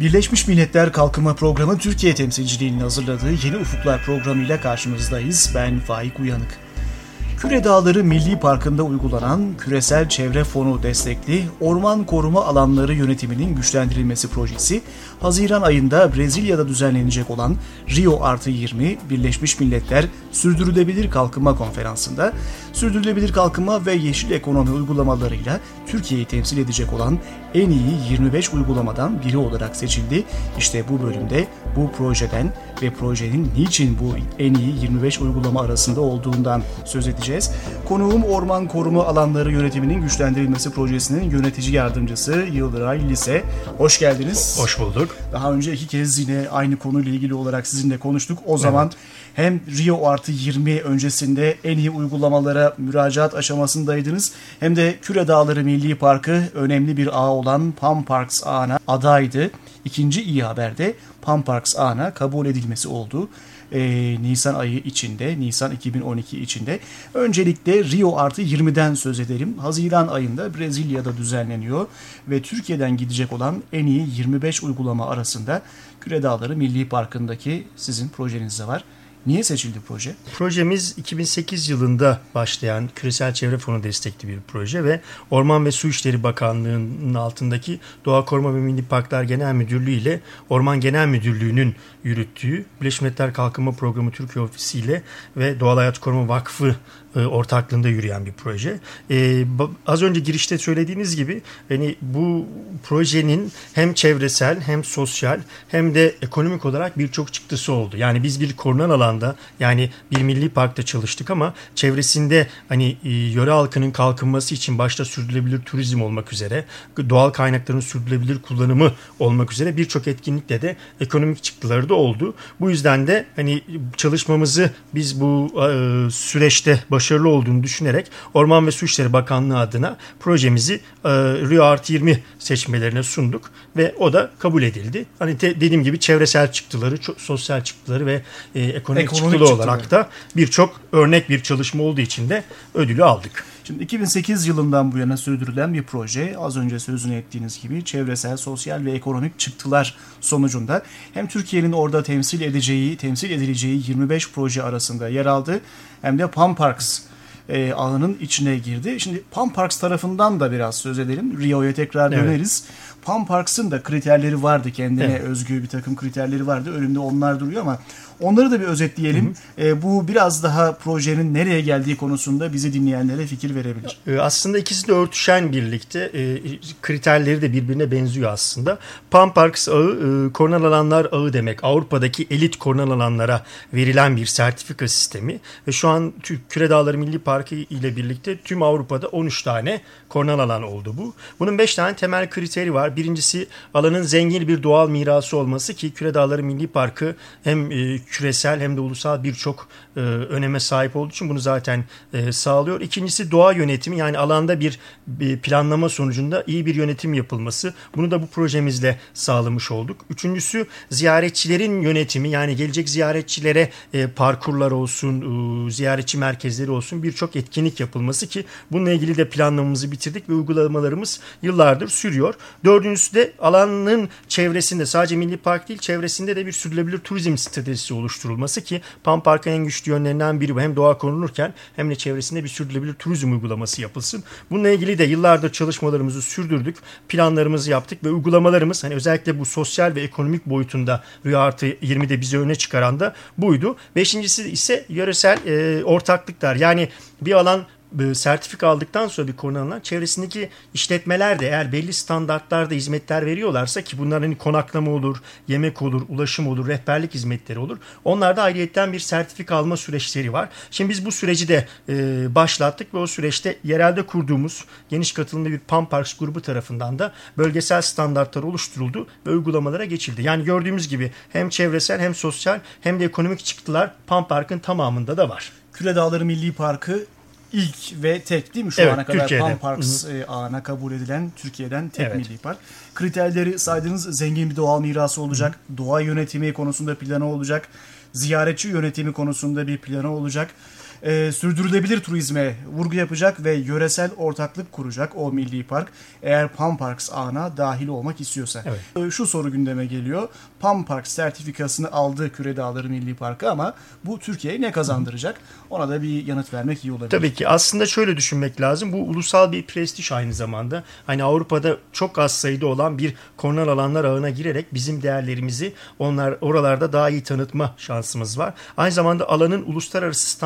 Birleşmiş Milletler Kalkınma Programı Türkiye temsilciliğinin hazırladığı Yeni Ufuklar programıyla karşınızdayız. Ben Faik Uyanık. Küre Dağları Milli Parkı'nda uygulanan Küresel Çevre Fonu destekli Orman Koruma Alanları Yönetiminin Güçlendirilmesi Projesi, Haziran ayında Brezilya'da düzenlenecek olan Rio Artı 20 Birleşmiş Milletler Sürdürülebilir Kalkınma Konferansı'nda sürdürülebilir kalkınma ve yeşil ekonomi uygulamalarıyla Türkiye'yi temsil edecek olan en iyi 25 uygulamadan biri olarak seçildi. İşte bu bölümde bu projeden ve projenin niçin bu en iyi 25 uygulama arasında olduğundan söz edeceğiz. Konuğum Orman Koruma Alanları Yönetiminin Güçlendirilmesi Projesi'nin yönetici yardımcısı Yıldıray Lise. Hoş geldiniz. Hoş bulduk. Daha önce iki kez yine aynı konuyla ilgili olarak sizinle konuştuk. O zaman evet. hem Rio artı 20 öncesinde en iyi uygulamalara müracaat aşamasındaydınız. Hem de Küre Dağları Milli Parkı önemli bir ağ olan Palm Parks ağına adaydı. İkinci iyi haber de Palm Parks ağına kabul edilmesi oldu. Ee, Nisan ayı içinde, Nisan 2012 içinde. Öncelikle Rio artı 20'den söz edelim. Haziran ayında Brezilya'da düzenleniyor ve Türkiye'den gidecek olan en iyi 25 uygulama arasında Küre Dağları Milli Parkı'ndaki sizin projeniz de var. Niye seçildi proje? Projemiz 2008 yılında başlayan Küresel Çevre Fonu destekli bir proje ve Orman ve Su İşleri Bakanlığı'nın altındaki Doğa Koruma ve Milli Parklar Genel Müdürlüğü ile Orman Genel Müdürlüğü'nün yürüttüğü Birleşmiş Milletler Kalkınma Programı Türkiye Ofisi ile ve Doğal Hayat Koruma Vakfı e, ortaklığında yürüyen bir proje. Ee, az önce girişte söylediğiniz gibi hani bu projenin hem çevresel hem sosyal hem de ekonomik olarak birçok çıktısı oldu. Yani biz bir korunan alanda yani bir milli parkta çalıştık ama çevresinde hani e, yöre halkının kalkınması için başta sürdürülebilir turizm olmak üzere doğal kaynakların sürdürülebilir kullanımı olmak üzere birçok etkinlikte de ekonomik çıktıları da oldu. Bu yüzden de hani çalışmamızı biz bu e, süreçte başarılı olduğunu düşünerek Orman ve Su İşleri Bakanlığı adına projemizi e, Rio Art 20 seçmelerine sunduk ve o da kabul edildi. Hani te, dediğim gibi çevresel çıktıları, sosyal çıktıları ve e, ekonomik, ekonomik çıktılı çıktıları. olarak da birçok örnek bir çalışma olduğu için de ödülü aldık. Şimdi 2008 yılından bu yana sürdürülen bir proje. Az önce sözünü ettiğiniz gibi çevresel, sosyal ve ekonomik çıktılar sonucunda hem Türkiye'nin orada temsil edeceği, temsil edileceği 25 proje arasında yer aldı hem de Palm Parks e, alanın içine girdi. Şimdi Palm Parks tarafından da biraz söz edelim. Rio'ya tekrar döneriz. Palm Parks'ın da kriterleri vardı kendine evet. özgü bir takım kriterleri vardı. Önümde onlar duruyor ama onları da bir özetleyelim. Hı hı. E, bu biraz daha projenin nereye geldiği konusunda bizi dinleyenlere fikir verebilir. E, aslında ikisi de örtüşen birlikte. E, kriterleri de birbirine benziyor aslında. Palm Parks ağı e, korunal alanlar ağı demek. Avrupa'daki elit korunal alanlara verilen bir sertifika sistemi ve şu an Küre Dağları Milli Parkı ile birlikte tüm Avrupa'da 13 tane korunal alan oldu bu. Bunun 5 tane temel kriteri var. Birincisi alanın zengin bir doğal mirası olması ki Küre Dağları Milli Parkı hem e, küresel hem de ulusal birçok e, öneme sahip olduğu için bunu zaten e, sağlıyor. İkincisi doğa yönetimi yani alanda bir, bir planlama sonucunda iyi bir yönetim yapılması. Bunu da bu projemizle sağlamış olduk. Üçüncüsü ziyaretçilerin yönetimi yani gelecek ziyaretçilere e, parkurlar olsun, e, ziyaretçi merkezleri olsun birçok etkinlik yapılması ki bununla ilgili de planlamamızı bitirdik ve uygulamalarımız yıllardır sürüyor. Dördüncüsü de alanın çevresinde sadece milli park değil çevresinde de bir sürdürülebilir turizm stratejisi oluşturulması ki Pan Park'ın en güçlü yönlerinden biri bu. Hem doğa korunurken hem de çevresinde bir sürdürülebilir turizm uygulaması yapılsın. Bununla ilgili de yıllardır çalışmalarımızı sürdürdük. Planlarımızı yaptık ve uygulamalarımız hani özellikle bu sosyal ve ekonomik boyutunda Rüya Artı 20'de bizi öne çıkaran da buydu. Beşincisi ise yöresel e, ortaklıklar. Yani bir alan sertifika aldıktan sonra bir konu alınan çevresindeki işletmeler de eğer belli standartlarda hizmetler veriyorlarsa ki bunlar hani konaklama olur, yemek olur, ulaşım olur, rehberlik hizmetleri olur. Onlarda ayrıyetten bir sertifika alma süreçleri var. Şimdi biz bu süreci de e, başlattık ve o süreçte yerelde kurduğumuz geniş katılımlı bir PAM Parks grubu tarafından da bölgesel standartlar oluşturuldu ve uygulamalara geçildi. Yani gördüğümüz gibi hem çevresel hem sosyal hem de ekonomik çıktılar PAM Park'ın tamamında da var. Küre Dağları Milli Parkı ilk ve tek değil mi şu evet, ana kadar Türkiye'de. Palm Parks Hı-hı. E, ağına kabul edilen Türkiye'den tek evet. milli park. Kriterleri saydığınız zengin bir doğal mirası olacak, Hı-hı. doğa yönetimi konusunda planı olacak, ziyaretçi yönetimi konusunda bir planı olacak. E, sürdürülebilir turizme vurgu yapacak ve yöresel ortaklık kuracak o milli park eğer Pan Parks ağına dahil olmak istiyorsa. Evet. E, şu soru gündeme geliyor. Pan Park sertifikasını aldı Küre Dağları Milli Parkı ama bu Türkiye'ye ne kazandıracak? Ona da bir yanıt vermek iyi olabilir. Tabii ki aslında şöyle düşünmek lazım. Bu ulusal bir prestij aynı zamanda. Hani Avrupa'da çok az sayıda olan bir kornal alanlar ağına girerek bizim değerlerimizi onlar oralarda daha iyi tanıtma şansımız var. Aynı zamanda alanın uluslararası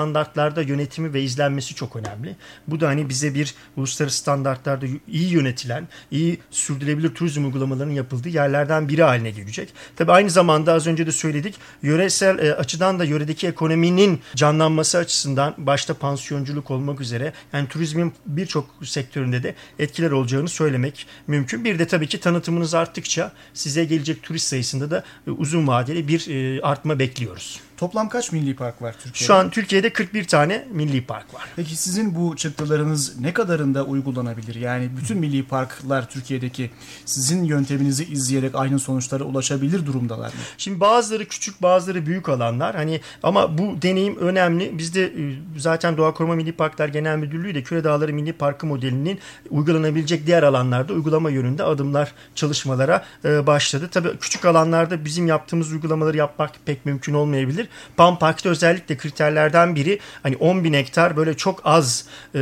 standartlarda yönetimi ve izlenmesi çok önemli. Bu da hani bize bir uluslararası standartlarda iyi yönetilen, iyi sürdürülebilir turizm uygulamalarının yapıldığı yerlerden biri haline gelecek. Tabii aynı zamanda az önce de söyledik yöresel e, açıdan da yöredeki ekonominin canlanması açısından başta pansiyonculuk olmak üzere yani turizmin birçok sektöründe de etkiler olacağını söylemek mümkün. Bir de tabii ki tanıtımınız arttıkça size gelecek turist sayısında da e, uzun vadeli bir e, artma bekliyoruz. Toplam kaç milli park var Türkiye'de? Şu an Türkiye'de 41 tane milli park var. Peki sizin bu çıktılarınız ne kadarında uygulanabilir? Yani bütün milli parklar Türkiye'deki sizin yönteminizi izleyerek aynı sonuçlara ulaşabilir durumdalar mı? Şimdi bazıları küçük bazıları büyük alanlar. Hani ama bu deneyim önemli. Bizde e, zaten Doğa Koruma Milli Parklar Genel Müdürlüğü de Küre Dağları Milli Parkı modelinin uygulanabilecek diğer alanlarda uygulama yönünde adımlar çalışmalara e, başladı. Tabii küçük alanlarda bizim yaptığımız uygulamaları yapmak pek mümkün olmayabilir. Pan Park'ta özellikle kriterlerden biri hani 10 bin hektar böyle çok az e,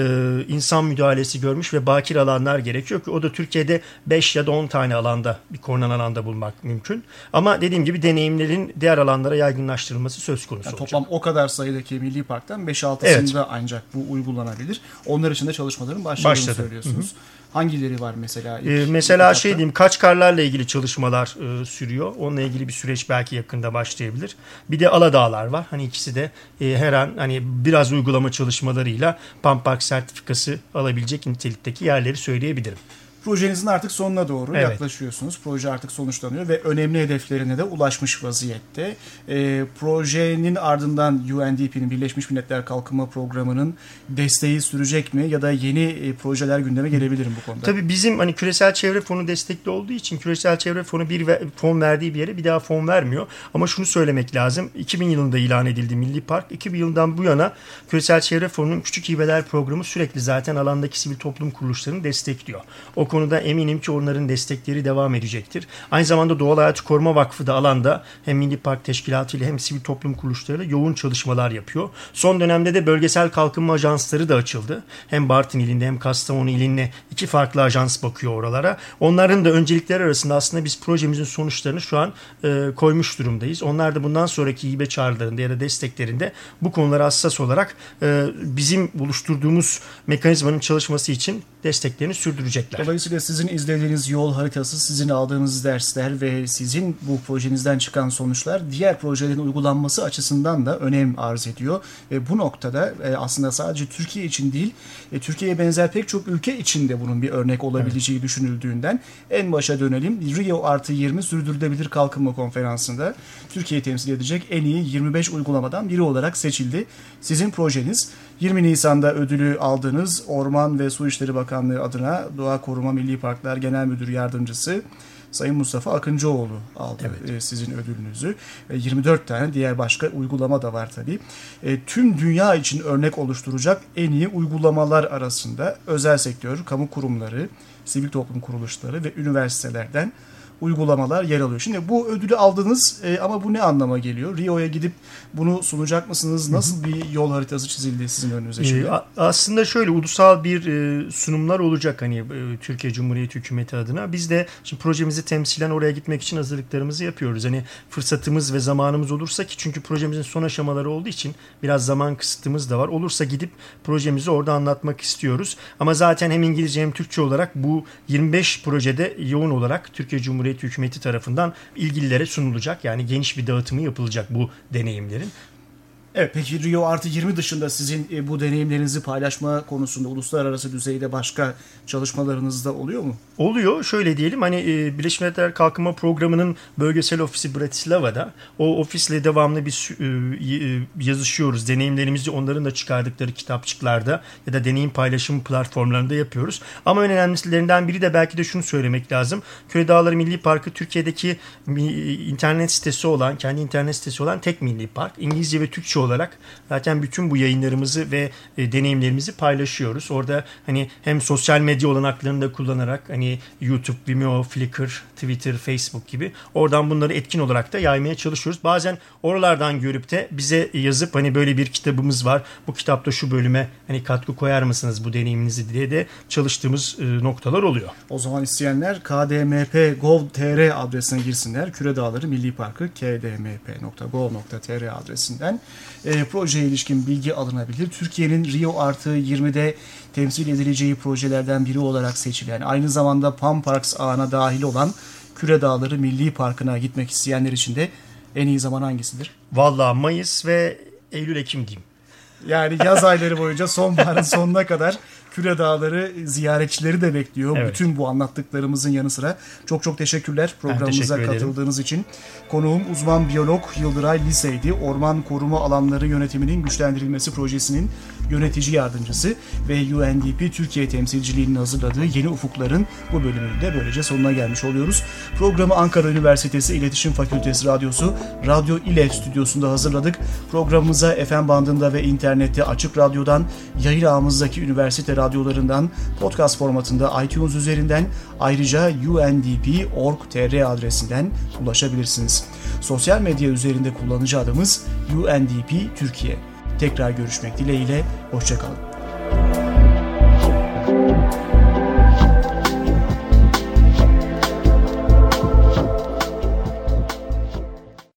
insan müdahalesi görmüş ve bakir alanlar gerekiyor ki o da Türkiye'de 5 ya da 10 tane alanda bir korunan alanda bulmak mümkün. Ama dediğim gibi deneyimlerin diğer alanlara yaygınlaştırılması söz konusu yani Toplam o kadar sayıdaki milli parktan 5-6'sında evet. ancak bu uygulanabilir. Onlar için de çalışmaların başladığını Başladı. söylüyorsunuz. Hı hı. Hangileri var mesela? İlk, ee, mesela ilk şey diyeyim kaç karlarla ilgili çalışmalar e, sürüyor. Onunla ilgili bir süreç belki yakında başlayabilir. Bir de Aladağlar var. Hani ikisi de e, her an hani biraz uygulama çalışmalarıyla Pampark sertifikası alabilecek nitelikteki yerleri söyleyebilirim. Projenizin artık sonuna doğru evet. yaklaşıyorsunuz. Proje artık sonuçlanıyor ve önemli hedeflerine de ulaşmış vaziyette. E, projenin ardından UNDP'nin Birleşmiş Milletler Kalkınma Programı'nın desteği sürecek mi ya da yeni e, projeler gündeme gelebilir mi bu konuda? Tabii bizim hani küresel çevre fonu destekli olduğu için küresel çevre fonu bir ve, fon verdiği bir yere bir daha fon vermiyor. Ama şunu söylemek lazım. 2000 yılında ilan edildi Milli Park. 2000 yılından bu yana küresel çevre fonunun küçük hibeler programı sürekli zaten alandaki sivil toplum kuruluşlarını destekliyor. O konuda eminim ki onların destekleri devam edecektir. Aynı zamanda Doğal Hayat Koruma Vakfı da alanda hem Milli Park Teşkilatı ile hem sivil toplum kuruluşlarıyla yoğun çalışmalar yapıyor. Son dönemde de bölgesel kalkınma ajansları da açıldı. Hem Bartın ilinde hem Kastamonu ilinde iki farklı ajans bakıyor oralara. Onların da öncelikleri arasında aslında biz projemizin sonuçlarını şu an e, koymuş durumdayız. Onlar da bundan sonraki hibe çağrılarında ya da desteklerinde bu konulara hassas olarak e, bizim oluşturduğumuz mekanizmanın çalışması için desteklerini sürdürecekler. Dolayısıyla sizin izlediğiniz yol haritası, sizin aldığınız dersler ve sizin bu projenizden çıkan sonuçlar diğer projelerin uygulanması açısından da önem arz ediyor. Ve bu noktada e, aslında sadece Türkiye için değil, e, Türkiye'ye benzer pek çok ülke için de bunun bir örnek olabileceği evet. düşünüldüğünden en başa dönelim. Rio artı 20 sürdürülebilir kalkınma konferansında Türkiye'yi temsil edecek en iyi 25 uygulamadan biri olarak seçildi. Sizin projeniz 20 Nisan'da ödülü aldığınız Orman ve Su İşleri Bakanlığı adına Doğa Koruma Milli Parklar Genel Müdür Yardımcısı Sayın Mustafa Akıncıoğlu aldı evet. E, sizin ödülünüzü. 24 tane diğer başka uygulama da var tabii. E, tüm dünya için örnek oluşturacak en iyi uygulamalar arasında özel sektör, kamu kurumları, sivil toplum kuruluşları ve üniversitelerden uygulamalar yer alıyor. Şimdi bu ödülü aldınız e, ama bu ne anlama geliyor? Rio'ya gidip bunu sunacak mısınız? Nasıl bir yol haritası çizildi sizin önünüze şimdi? E, aslında şöyle ulusal bir e, sunumlar olacak hani e, Türkiye Cumhuriyeti Hükümeti adına. Biz de şimdi projemizi temsilen oraya gitmek için hazırlıklarımızı yapıyoruz. Hani fırsatımız ve zamanımız olursa ki çünkü projemizin son aşamaları olduğu için biraz zaman kısıtımız da var. Olursa gidip projemizi orada anlatmak istiyoruz. Ama zaten hem İngilizce hem Türkçe olarak bu 25 projede yoğun olarak Türkiye Cumhuriyeti Cumhuriyeti hükümeti tarafından ilgililere sunulacak. Yani geniş bir dağıtımı yapılacak bu deneyimlerin. Evet peki Rio artı 20 dışında sizin e, bu deneyimlerinizi paylaşma konusunda uluslararası düzeyde başka çalışmalarınızda oluyor mu? Oluyor. Şöyle diyelim hani e, Birleşmiş Milletler Kalkınma Programı'nın bölgesel ofisi Bratislava'da o ofisle devamlı bir e, yazışıyoruz. Deneyimlerimizi onların da çıkardıkları kitapçıklarda ya da deneyim paylaşım platformlarında yapıyoruz. Ama en önemlilerinden biri de belki de şunu söylemek lazım. Köy Dağları Milli Parkı Türkiye'deki internet sitesi olan, kendi internet sitesi olan tek milli park. İngilizce ve Türkçe olarak zaten bütün bu yayınlarımızı ve e, deneyimlerimizi paylaşıyoruz. Orada hani hem sosyal medya olanaklarını da kullanarak hani YouTube, Vimeo, Flickr, Twitter, Facebook gibi oradan bunları etkin olarak da yaymaya çalışıyoruz. Bazen oralardan görüp de bize yazıp hani böyle bir kitabımız var. Bu kitapta şu bölüme hani katkı koyar mısınız bu deneyiminizi diye de çalıştığımız e, noktalar oluyor. O zaman isteyenler kdmp.gov.tr adresine girsinler. Küre Dağları Milli Parkı kdmp.gov.tr adresinden e, projeye ilişkin bilgi alınabilir. Türkiye'nin Rio Artı 20'de temsil edileceği projelerden biri olarak seçilen, aynı zamanda Pan Parks ağına dahil olan Küre Dağları Milli Parkı'na gitmek isteyenler için de en iyi zaman hangisidir? Valla Mayıs ve Eylül-Ekim diyeyim. Yani yaz ayları boyunca sonbaharın sonuna kadar Küre Dağları ziyaretçileri de bekliyor. Evet. Bütün bu anlattıklarımızın yanı sıra. Çok çok teşekkürler programımıza teşekkür katıldığınız için. Konuğum uzman biyolog Yıldıray Liseydi. Orman koruma alanları yönetiminin güçlendirilmesi projesinin yönetici yardımcısı ve UNDP Türkiye temsilciliğinin hazırladığı Yeni Ufukların bu bölümünde böylece sonuna gelmiş oluyoruz. Programı Ankara Üniversitesi İletişim Fakültesi Radyosu Radyo İLE stüdyosunda hazırladık. Programımıza FM bandında ve internette açık radyodan yayın ağımızdaki üniversite radyolarından podcast formatında iTunes üzerinden ayrıca undp.org.tr adresinden ulaşabilirsiniz. Sosyal medya üzerinde kullanıcı adımız UNDP Türkiye. Tekrar görüşmek dileğiyle, hoşçakalın.